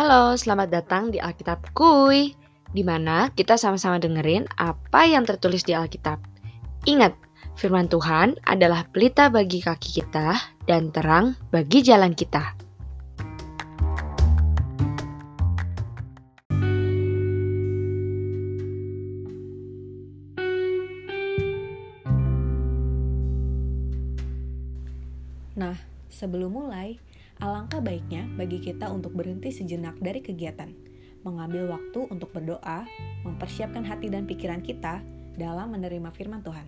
Halo, selamat datang di Alkitab Kuy, di mana kita sama-sama dengerin apa yang tertulis di Alkitab. Ingat, firman Tuhan adalah pelita bagi kaki kita dan terang bagi jalan kita. Untuk berhenti sejenak dari kegiatan, mengambil waktu untuk berdoa, mempersiapkan hati dan pikiran kita dalam menerima firman Tuhan.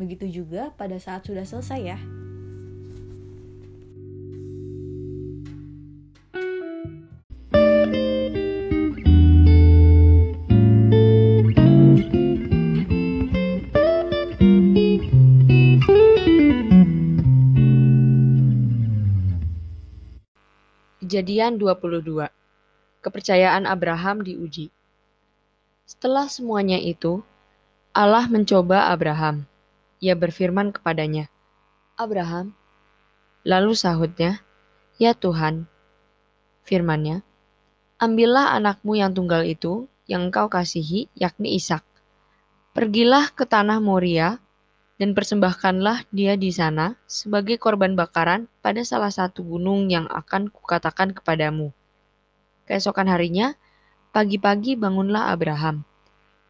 Begitu juga pada saat sudah selesai ya. Kejadian 22 Kepercayaan Abraham diuji Setelah semuanya itu, Allah mencoba Abraham. Ia berfirman kepadanya, Abraham. Lalu sahutnya, Ya Tuhan. Firmannya, Ambillah anakmu yang tunggal itu, yang engkau kasihi, yakni Ishak. Pergilah ke tanah Moria, dan persembahkanlah dia di sana sebagai korban bakaran pada salah satu gunung yang akan kukatakan kepadamu. Keesokan harinya, pagi-pagi bangunlah Abraham.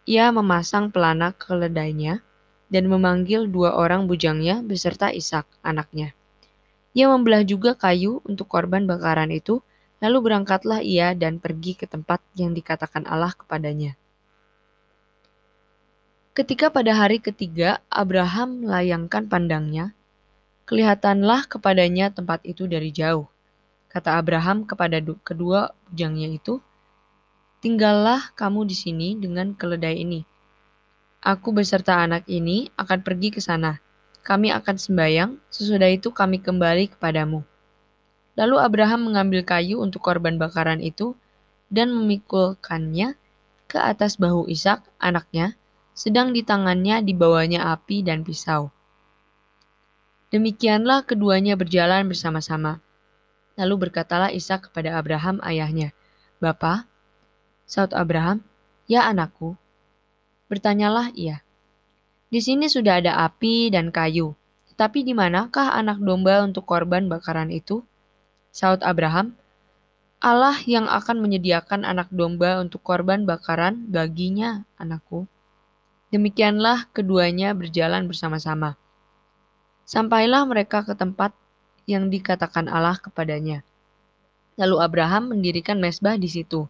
Ia memasang pelana keledainya dan memanggil dua orang bujangnya beserta Ishak, anaknya. Ia membelah juga kayu untuk korban bakaran itu, lalu berangkatlah ia dan pergi ke tempat yang dikatakan Allah kepadanya. Ketika pada hari ketiga Abraham melayangkan pandangnya, kelihatanlah kepadanya tempat itu dari jauh. Kata Abraham kepada kedua bujangnya itu, Tinggallah kamu di sini dengan keledai ini. Aku beserta anak ini akan pergi ke sana. Kami akan sembayang, sesudah itu kami kembali kepadamu. Lalu Abraham mengambil kayu untuk korban bakaran itu dan memikulkannya ke atas bahu Ishak, anaknya, sedang di tangannya dibawanya api dan pisau. Demikianlah keduanya berjalan bersama-sama. Lalu berkatalah Ishak kepada Abraham ayahnya, Bapa, saud Abraham, ya anakku. Bertanyalah ia, di sini sudah ada api dan kayu, tapi di manakah anak domba untuk korban bakaran itu? Saud Abraham, Allah yang akan menyediakan anak domba untuk korban bakaran baginya, anakku. Demikianlah keduanya berjalan bersama-sama. Sampailah mereka ke tempat yang dikatakan Allah kepadanya. Lalu Abraham mendirikan mesbah di situ.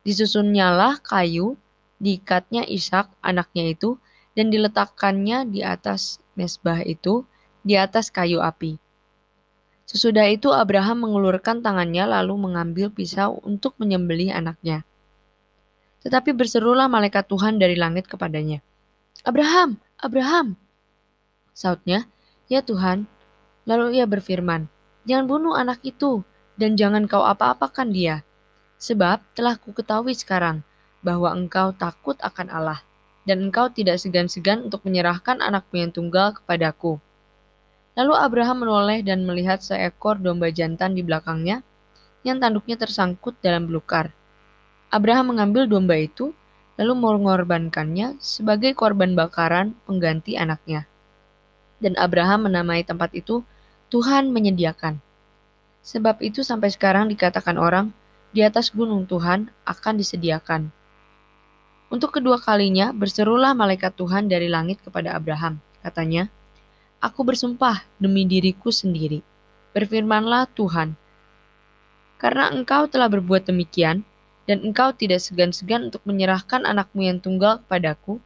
Disusunnyalah kayu, diikatnya Ishak anaknya itu, dan diletakkannya di atas mesbah itu, di atas kayu api. Sesudah itu Abraham mengulurkan tangannya lalu mengambil pisau untuk menyembelih anaknya. Tetapi berserulah malaikat Tuhan dari langit kepadanya. Abraham, Abraham. Sautnya, ya Tuhan. Lalu ia berfirman, jangan bunuh anak itu, dan jangan kau apa-apakan dia. Sebab telah ku ketahui sekarang, bahwa engkau takut akan Allah, dan engkau tidak segan-segan untuk menyerahkan anakmu yang tunggal kepadaku. Lalu Abraham menoleh dan melihat seekor domba jantan di belakangnya, yang tanduknya tersangkut dalam belukar. Abraham mengambil domba itu, lalu mengorbankannya sebagai korban bakaran pengganti anaknya. Dan Abraham menamai tempat itu Tuhan menyediakan. Sebab itu sampai sekarang dikatakan orang, di atas gunung Tuhan akan disediakan. Untuk kedua kalinya berserulah malaikat Tuhan dari langit kepada Abraham. Katanya, Aku bersumpah demi diriku sendiri. Berfirmanlah Tuhan, karena engkau telah berbuat demikian, dan engkau tidak segan-segan untuk menyerahkan anakmu yang tunggal kepadaku,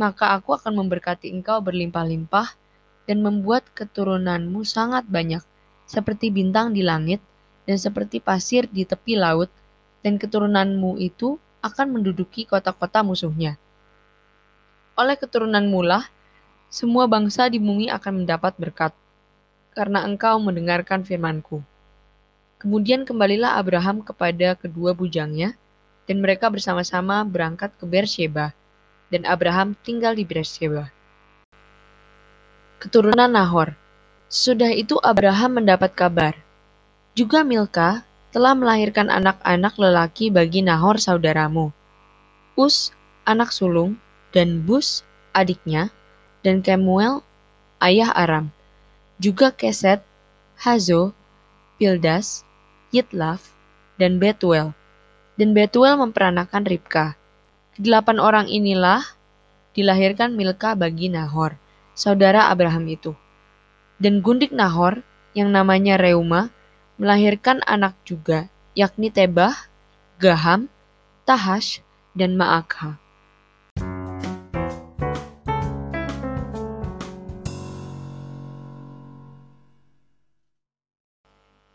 maka aku akan memberkati engkau berlimpah-limpah dan membuat keturunanmu sangat banyak, seperti bintang di langit dan seperti pasir di tepi laut, dan keturunanmu itu akan menduduki kota-kota musuhnya. Oleh keturunanmu lah, semua bangsa di bumi akan mendapat berkat, karena engkau mendengarkan firmanku. Kemudian kembalilah Abraham kepada kedua bujangnya, dan mereka bersama-sama berangkat ke Beersheba, dan Abraham tinggal di Beersheba. Keturunan Nahor Sudah itu Abraham mendapat kabar. Juga Milka, telah melahirkan anak-anak lelaki bagi Nahor saudaramu. Us, anak sulung, dan Bus, adiknya, dan Kemuel, ayah Aram. Juga Keset, Hazo, Pildas, Yitlaf, dan Betuel. Dan Betuel memperanakan Ribka. Delapan orang inilah dilahirkan Milka bagi Nahor, saudara Abraham itu. Dan gundik Nahor, yang namanya Reuma, melahirkan anak juga, yakni Tebah, Gaham, Tahash, dan Maakha.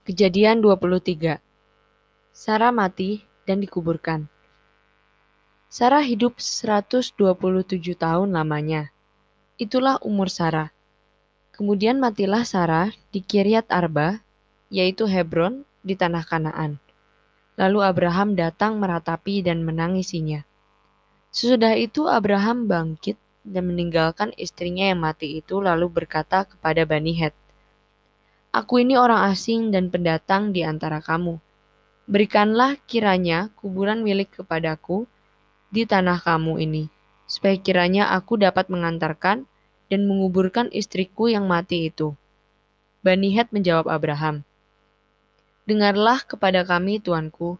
Kejadian 23 Sarah mati dan dikuburkan. Sarah hidup 127 tahun lamanya. Itulah umur Sarah. Kemudian matilah Sarah di Kiryat Arba, yaitu Hebron, di tanah Kanaan. Lalu Abraham datang meratapi dan menangisinya. Sesudah itu Abraham bangkit dan meninggalkan istrinya yang mati itu lalu berkata kepada Bani Het, Aku ini orang asing dan pendatang di antara kamu. Berikanlah kiranya kuburan milik kepadaku di tanah kamu ini, supaya kiranya aku dapat mengantarkan dan menguburkan istriku yang mati itu. Bani Het menjawab Abraham, Dengarlah kepada kami, Tuanku.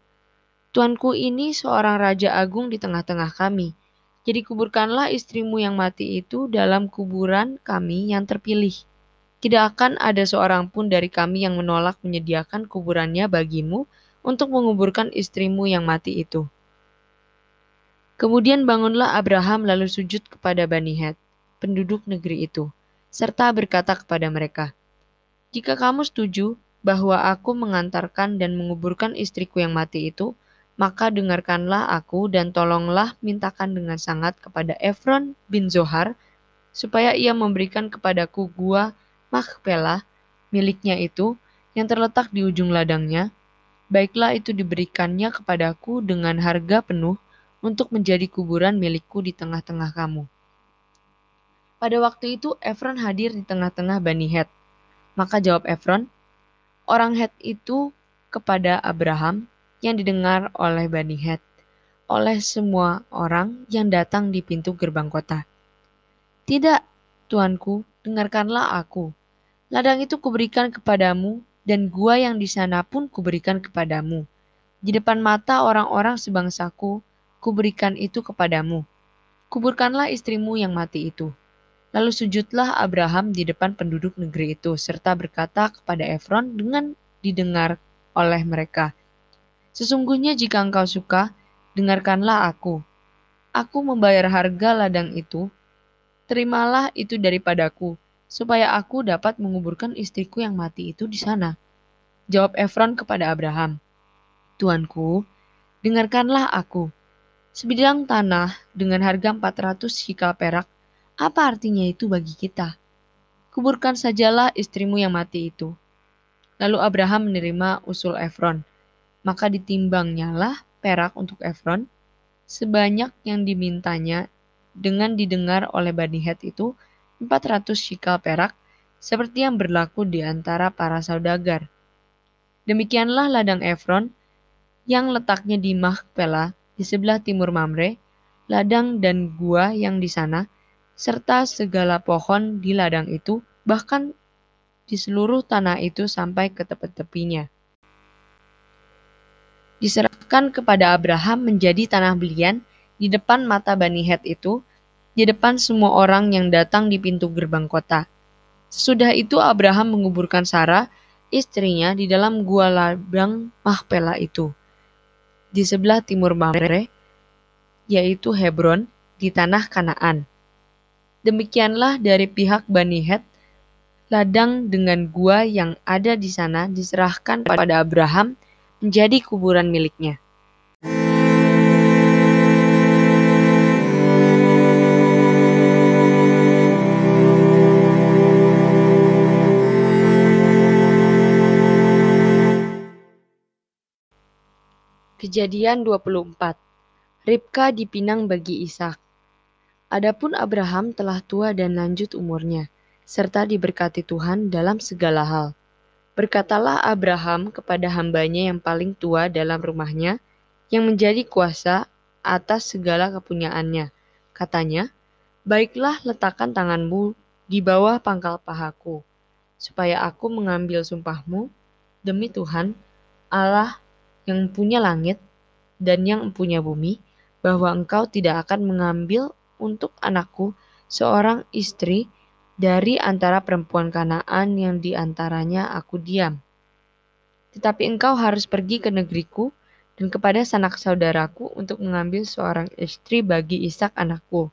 Tuanku ini seorang raja agung di tengah-tengah kami. Jadi kuburkanlah istrimu yang mati itu dalam kuburan kami yang terpilih tidak akan ada seorang pun dari kami yang menolak menyediakan kuburannya bagimu untuk menguburkan istrimu yang mati itu. Kemudian bangunlah Abraham lalu sujud kepada Bani Het, penduduk negeri itu, serta berkata kepada mereka, Jika kamu setuju bahwa aku mengantarkan dan menguburkan istriku yang mati itu, maka dengarkanlah aku dan tolonglah mintakan dengan sangat kepada Efron bin Zohar, supaya ia memberikan kepadaku gua Makpela miliknya itu yang terletak di ujung ladangnya, baiklah itu diberikannya kepadaku dengan harga penuh untuk menjadi kuburan milikku di tengah-tengah kamu. Pada waktu itu Efron hadir di tengah-tengah Bani Het. Maka jawab Efron, orang Het itu kepada Abraham yang didengar oleh Bani Het, oleh semua orang yang datang di pintu gerbang kota. Tidak, tuanku, dengarkanlah aku. Ladang itu kuberikan kepadamu, dan gua yang di sana pun kuberikan kepadamu. Di depan mata orang-orang sebangsaku, kuberikan itu kepadamu. Kuburkanlah istrimu yang mati itu. Lalu sujudlah Abraham di depan penduduk negeri itu, serta berkata kepada Efron dengan didengar oleh mereka. Sesungguhnya jika engkau suka, dengarkanlah aku. Aku membayar harga ladang itu, terimalah itu daripadaku, supaya aku dapat menguburkan istriku yang mati itu di sana. Jawab Efron kepada Abraham, Tuanku, dengarkanlah aku. Sebidang tanah dengan harga 400 hikal perak, apa artinya itu bagi kita? Kuburkan sajalah istrimu yang mati itu. Lalu Abraham menerima usul Efron. Maka ditimbangnya lah perak untuk Efron, sebanyak yang dimintanya dengan didengar oleh Bani Het itu 400 shikal perak, seperti yang berlaku di antara para saudagar. Demikianlah ladang Efron, yang letaknya di Mahpela, di sebelah timur Mamre, ladang dan gua yang di sana, serta segala pohon di ladang itu, bahkan di seluruh tanah itu sampai ke tepi-tepinya. Diserahkan kepada Abraham menjadi tanah belian di depan mata Bani Het itu, di depan semua orang yang datang di pintu gerbang kota. Sesudah itu Abraham menguburkan Sarah, istrinya, di dalam gua ladang Mahpela itu. Di sebelah timur Mamre, yaitu Hebron, di tanah Kanaan. Demikianlah dari pihak Bani Het, ladang dengan gua yang ada di sana diserahkan kepada Abraham menjadi kuburan miliknya. Kejadian 24 Ribka dipinang bagi Ishak Adapun Abraham telah tua dan lanjut umurnya, serta diberkati Tuhan dalam segala hal. Berkatalah Abraham kepada hambanya yang paling tua dalam rumahnya, yang menjadi kuasa atas segala kepunyaannya. Katanya, Baiklah letakkan tanganmu di bawah pangkal pahaku, supaya aku mengambil sumpahmu demi Tuhan, Allah yang punya langit dan yang punya bumi, bahwa engkau tidak akan mengambil untuk anakku seorang istri dari antara perempuan Kanaan yang di antaranya aku diam. Tetapi engkau harus pergi ke negeriku dan kepada sanak saudaraku untuk mengambil seorang istri bagi Ishak anakku.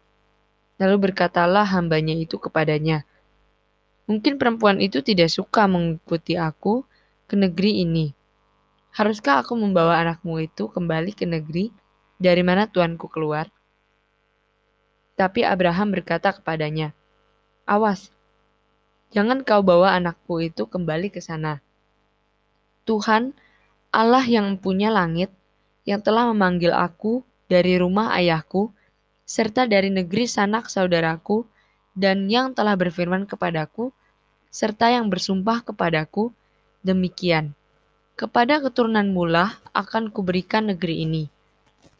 Lalu berkatalah hambanya itu kepadanya, Mungkin perempuan itu tidak suka mengikuti aku ke negeri ini. Haruskah aku membawa anakmu itu kembali ke negeri dari mana tuanku keluar? Tapi Abraham berkata kepadanya, Awas, jangan kau bawa anakku itu kembali ke sana. Tuhan, Allah yang mempunyai langit, yang telah memanggil aku dari rumah ayahku, serta dari negeri sanak saudaraku, dan yang telah berfirman kepadaku, serta yang bersumpah kepadaku, demikian. Kepada keturunan mula akan kuberikan negeri ini.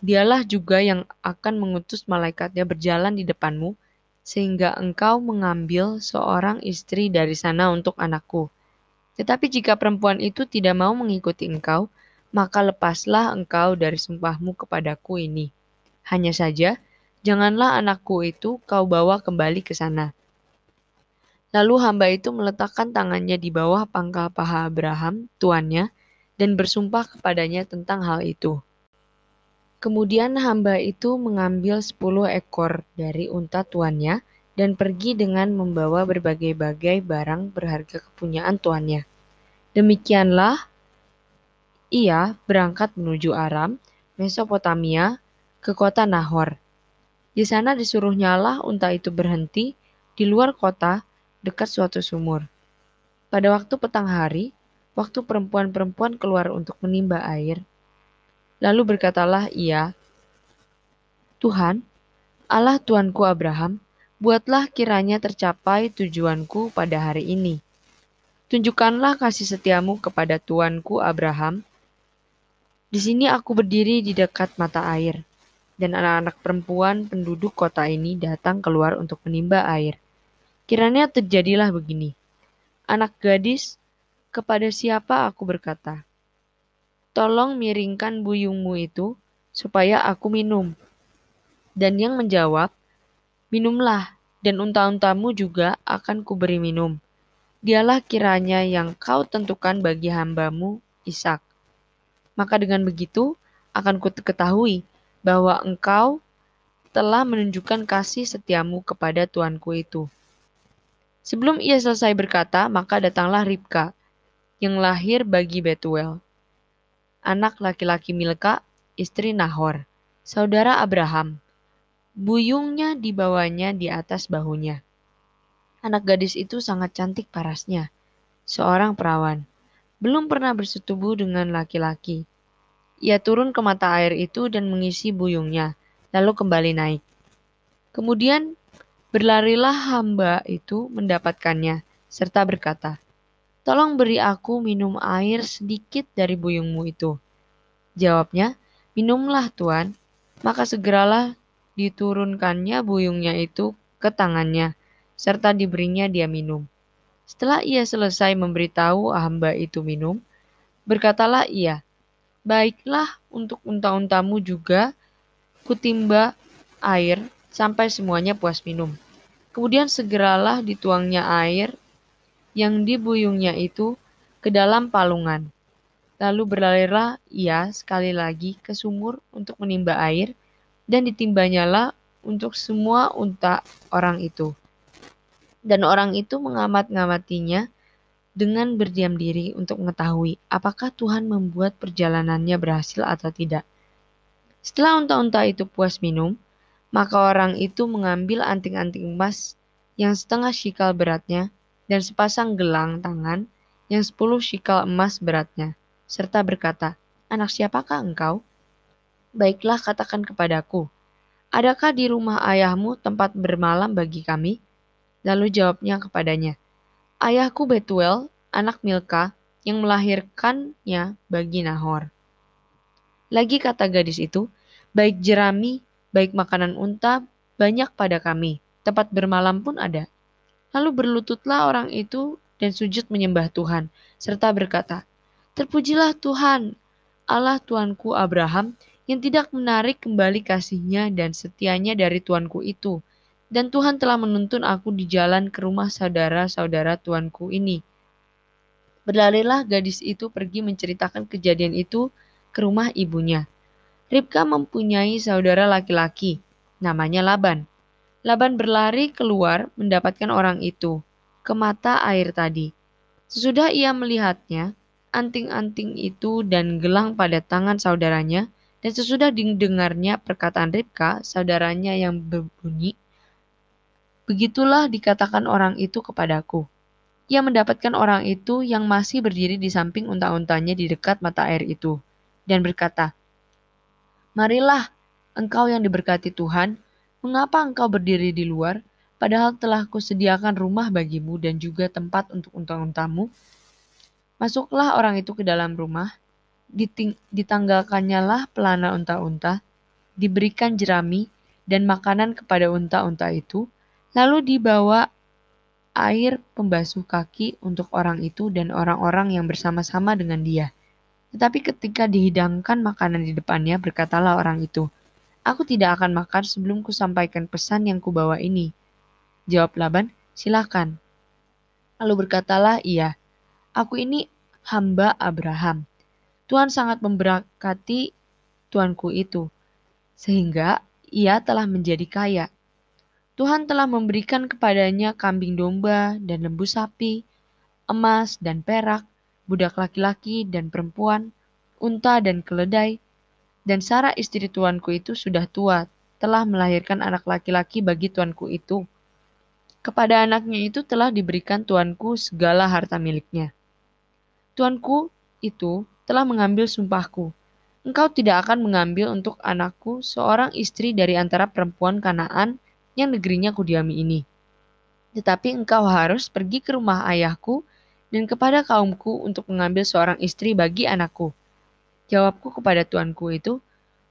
Dialah juga yang akan mengutus malaikatnya berjalan di depanmu, sehingga engkau mengambil seorang istri dari sana untuk anakku. Tetapi jika perempuan itu tidak mau mengikuti engkau, maka lepaslah engkau dari sumpahmu kepadaku ini. Hanya saja, Janganlah anakku itu kau bawa kembali ke sana. Lalu hamba itu meletakkan tangannya di bawah pangkal paha Abraham, tuannya, dan bersumpah kepadanya tentang hal itu. Kemudian hamba itu mengambil sepuluh ekor dari unta tuannya dan pergi dengan membawa berbagai-bagai barang berharga kepunyaan tuannya. Demikianlah ia berangkat menuju Aram, Mesopotamia, ke kota Nahor. Di sana disuruh nyala unta itu berhenti di luar kota dekat suatu sumur. Pada waktu petang hari, waktu perempuan-perempuan keluar untuk menimba air, lalu berkatalah ia, Tuhan, Allah Tuanku Abraham, buatlah kiranya tercapai tujuanku pada hari ini. Tunjukkanlah kasih setiamu kepada Tuanku Abraham. Di sini aku berdiri di dekat mata air dan anak-anak perempuan penduduk kota ini datang keluar untuk menimba air. Kiranya terjadilah begini. Anak gadis, kepada siapa aku berkata, Tolong miringkan buyungmu itu, supaya aku minum. Dan yang menjawab, Minumlah, dan unta-untamu juga akan kuberi minum. Dialah kiranya yang kau tentukan bagi hambamu, Ishak. Maka dengan begitu, akan ku ketahui bahwa engkau telah menunjukkan kasih setiamu kepada tuanku itu. Sebelum ia selesai berkata, maka datanglah Ribka, yang lahir bagi Betuel. Anak laki-laki Milka, istri Nahor, saudara Abraham. Buyungnya dibawanya di atas bahunya. Anak gadis itu sangat cantik parasnya, seorang perawan. Belum pernah bersetubuh dengan laki-laki ia turun ke mata air itu dan mengisi buyungnya, lalu kembali naik. Kemudian berlarilah hamba itu mendapatkannya, serta berkata, Tolong beri aku minum air sedikit dari buyungmu itu. Jawabnya, Minumlah Tuan. Maka segeralah diturunkannya buyungnya itu ke tangannya, serta diberinya dia minum. Setelah ia selesai memberitahu hamba itu minum, berkatalah ia, Baiklah untuk unta-untamu juga kutimba air sampai semuanya puas minum. Kemudian segeralah dituangnya air yang dibuyungnya itu ke dalam palungan. Lalu berlarilah ia sekali lagi ke sumur untuk menimba air, dan ditimbanyalah untuk semua unta orang itu. Dan orang itu mengamat-ngamatinya dengan berdiam diri untuk mengetahui apakah Tuhan membuat perjalanannya berhasil atau tidak. Setelah unta-unta itu puas minum, maka orang itu mengambil anting-anting emas yang setengah shikal beratnya dan sepasang gelang tangan yang sepuluh shikal emas beratnya, serta berkata, Anak siapakah engkau? Baiklah katakan kepadaku, adakah di rumah ayahmu tempat bermalam bagi kami? Lalu jawabnya kepadanya, Ayahku Betuel, anak Milka, yang melahirkannya bagi Nahor. Lagi kata gadis itu, baik jerami, baik makanan unta, banyak pada kami. Tempat bermalam pun ada. Lalu berlututlah orang itu dan sujud menyembah Tuhan, serta berkata, Terpujilah Tuhan, Allah Tuanku Abraham, yang tidak menarik kembali kasihnya dan setianya dari Tuanku itu. Dan Tuhan telah menuntun aku di jalan ke rumah saudara-saudara Tuanku ini Berlarilah gadis itu pergi menceritakan kejadian itu ke rumah ibunya. Ribka mempunyai saudara laki-laki, namanya Laban. Laban berlari keluar mendapatkan orang itu ke mata air tadi. Sesudah ia melihatnya, anting-anting itu dan gelang pada tangan saudaranya, dan sesudah didengarnya perkataan Ribka, saudaranya yang berbunyi, Begitulah dikatakan orang itu kepadaku. Ia mendapatkan orang itu yang masih berdiri di samping unta-untanya di dekat mata air itu, dan berkata, Marilah, engkau yang diberkati Tuhan, mengapa engkau berdiri di luar, padahal telah kusediakan rumah bagimu dan juga tempat untuk unta-untamu? Masuklah orang itu ke dalam rumah, ditanggalkannya lah pelana unta-unta, diberikan jerami dan makanan kepada unta-unta itu, lalu dibawa air pembasuh kaki untuk orang itu dan orang-orang yang bersama-sama dengan dia. Tetapi ketika dihidangkan makanan di depannya, berkatalah orang itu, Aku tidak akan makan sebelum kusampaikan pesan yang kubawa ini. Jawab Laban, silakan. Lalu berkatalah ia, Aku ini hamba Abraham. Tuhan sangat memberkati tuanku itu, sehingga ia telah menjadi kaya. Tuhan telah memberikan kepadanya kambing domba dan lembu sapi, emas dan perak, budak laki-laki dan perempuan, unta dan keledai, dan Sarah istri tuanku itu sudah tua, telah melahirkan anak laki-laki bagi tuanku itu. Kepada anaknya itu telah diberikan tuanku segala harta miliknya. Tuanku itu telah mengambil sumpahku. Engkau tidak akan mengambil untuk anakku seorang istri dari antara perempuan Kanaan yang negerinya kudiami ini. Tetapi engkau harus pergi ke rumah ayahku dan kepada kaumku untuk mengambil seorang istri bagi anakku. Jawabku kepada tuanku itu,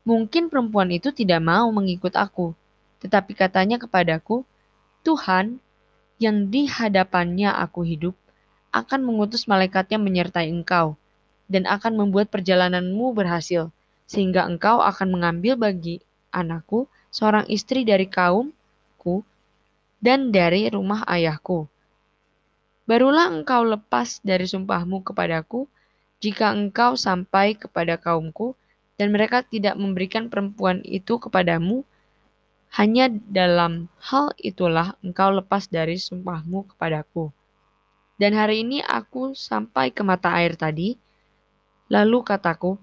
mungkin perempuan itu tidak mau mengikut aku. Tetapi katanya kepadaku, Tuhan yang di hadapannya aku hidup akan mengutus malaikatnya menyertai engkau dan akan membuat perjalananmu berhasil, sehingga engkau akan mengambil bagi anakku seorang istri dari kaum ayahku dan dari rumah ayahku. Barulah engkau lepas dari sumpahmu kepadaku, jika engkau sampai kepada kaumku, dan mereka tidak memberikan perempuan itu kepadamu, hanya dalam hal itulah engkau lepas dari sumpahmu kepadaku. Dan hari ini aku sampai ke mata air tadi, lalu kataku,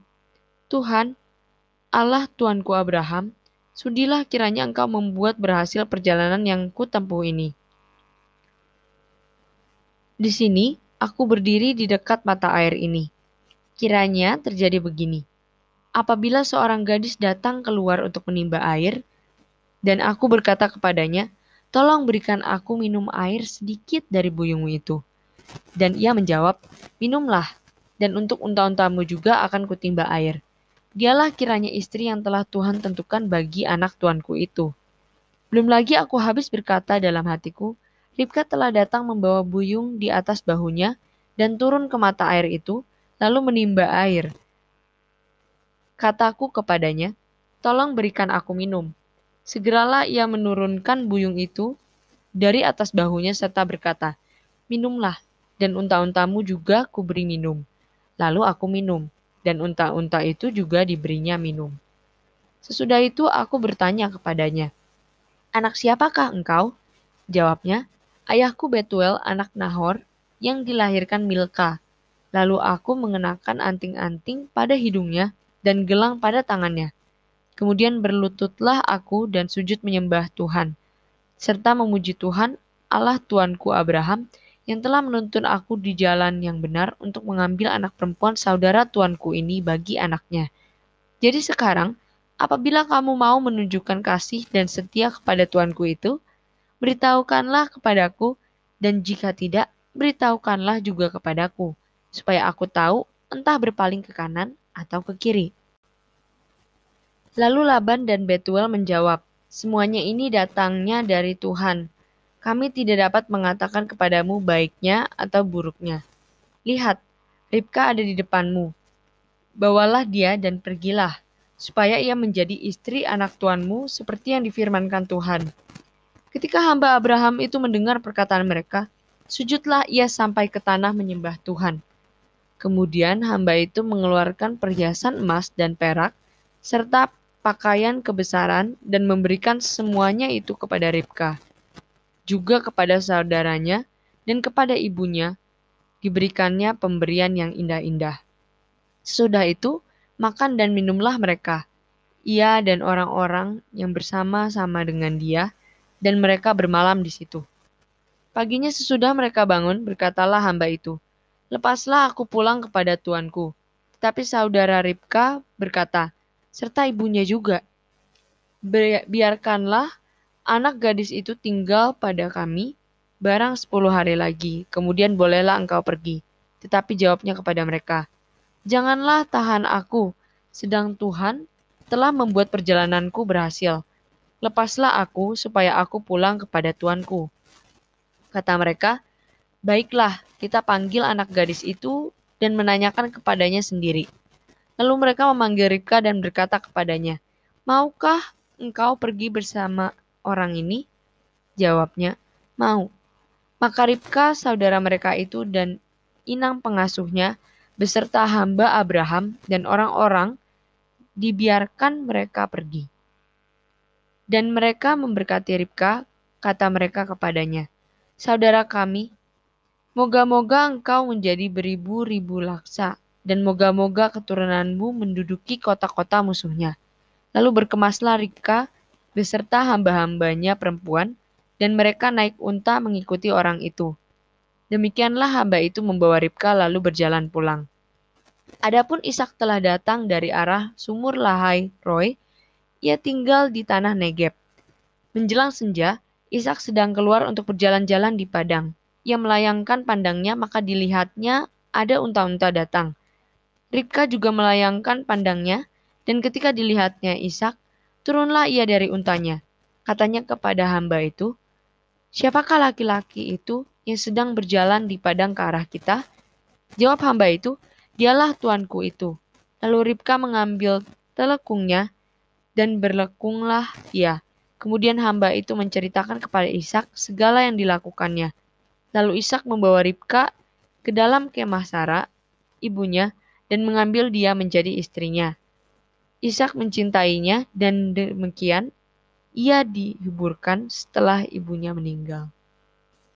Tuhan, Allah Tuanku Abraham, Sudilah kiranya engkau membuat berhasil perjalanan yang kutempuh ini. Di sini, aku berdiri di dekat mata air ini. Kiranya terjadi begini. Apabila seorang gadis datang keluar untuk menimba air, dan aku berkata kepadanya, tolong berikan aku minum air sedikit dari buyungmu itu. Dan ia menjawab, minumlah, dan untuk unta-untamu juga akan kutimba air. Dialah kiranya istri yang telah Tuhan tentukan bagi anak tuanku itu. Belum lagi aku habis berkata dalam hatiku, Ribka telah datang membawa buyung di atas bahunya dan turun ke mata air itu, lalu menimba air. Kataku kepadanya, tolong berikan aku minum. Segeralah ia menurunkan buyung itu dari atas bahunya serta berkata, Minumlah, dan unta-untamu juga kuberi minum. Lalu aku minum dan unta-unta itu juga diberinya minum. Sesudah itu aku bertanya kepadanya, Anak siapakah engkau? Jawabnya, Ayahku Betuel anak Nahor yang dilahirkan Milka. Lalu aku mengenakan anting-anting pada hidungnya dan gelang pada tangannya. Kemudian berlututlah aku dan sujud menyembah Tuhan, serta memuji Tuhan, Allah Tuanku Abraham, yang telah menuntun aku di jalan yang benar untuk mengambil anak perempuan saudara tuanku ini bagi anaknya. Jadi sekarang, apabila kamu mau menunjukkan kasih dan setia kepada tuanku itu, beritahukanlah kepadaku, dan jika tidak, beritahukanlah juga kepadaku, supaya aku tahu entah berpaling ke kanan atau ke kiri. Lalu Laban dan Betuel menjawab, semuanya ini datangnya dari Tuhan. Kami tidak dapat mengatakan kepadamu baiknya atau buruknya. Lihat, Ribka ada di depanmu. Bawalah dia dan pergilah, supaya ia menjadi istri anak tuanmu seperti yang difirmankan Tuhan. Ketika hamba Abraham itu mendengar perkataan mereka, sujudlah ia sampai ke tanah menyembah Tuhan. Kemudian hamba itu mengeluarkan perhiasan emas dan perak, serta pakaian kebesaran dan memberikan semuanya itu kepada Ribka. Juga kepada saudaranya dan kepada ibunya diberikannya pemberian yang indah-indah. Sesudah itu, makan dan minumlah mereka, ia dan orang-orang yang bersama-sama dengan dia, dan mereka bermalam di situ. Paginya sesudah mereka bangun, berkatalah hamba itu, Lepaslah aku pulang kepada tuanku. Tetapi saudara Ribka berkata, serta ibunya juga. Biarkanlah anak gadis itu tinggal pada kami barang sepuluh hari lagi, kemudian bolehlah engkau pergi. Tetapi jawabnya kepada mereka, Janganlah tahan aku, sedang Tuhan telah membuat perjalananku berhasil. Lepaslah aku supaya aku pulang kepada tuanku. Kata mereka, Baiklah, kita panggil anak gadis itu dan menanyakan kepadanya sendiri. Lalu mereka memanggil Ribka dan berkata kepadanya, Maukah engkau pergi bersama orang ini? Jawabnya, Mau. Maka Ribka, saudara mereka itu dan inang pengasuhnya, beserta hamba Abraham dan orang-orang, dibiarkan mereka pergi. Dan mereka memberkati Ribka, kata mereka kepadanya, Saudara kami, moga-moga engkau menjadi beribu-ribu laksa dan moga-moga keturunanmu menduduki kota-kota musuhnya. Lalu berkemaslah Rika beserta hamba-hambanya perempuan, dan mereka naik unta mengikuti orang itu. Demikianlah hamba itu membawa Ribka lalu berjalan pulang. Adapun Ishak telah datang dari arah sumur Lahai Roy, ia tinggal di tanah Negeb. Menjelang senja, Ishak sedang keluar untuk berjalan-jalan di padang. Ia melayangkan pandangnya, maka dilihatnya ada unta-unta datang. Ribka juga melayangkan pandangnya, dan ketika dilihatnya Ishak, turunlah ia dari untanya. Katanya kepada hamba itu, Siapakah laki-laki itu yang sedang berjalan di padang ke arah kita? Jawab hamba itu, Dialah tuanku itu. Lalu Ribka mengambil telekungnya dan berlekunglah ia. Kemudian hamba itu menceritakan kepada Ishak segala yang dilakukannya. Lalu Ishak membawa Ribka ke dalam kemah Sarah, ibunya, dan mengambil dia menjadi istrinya. Ishak mencintainya dan demikian ia dihiburkan setelah ibunya meninggal.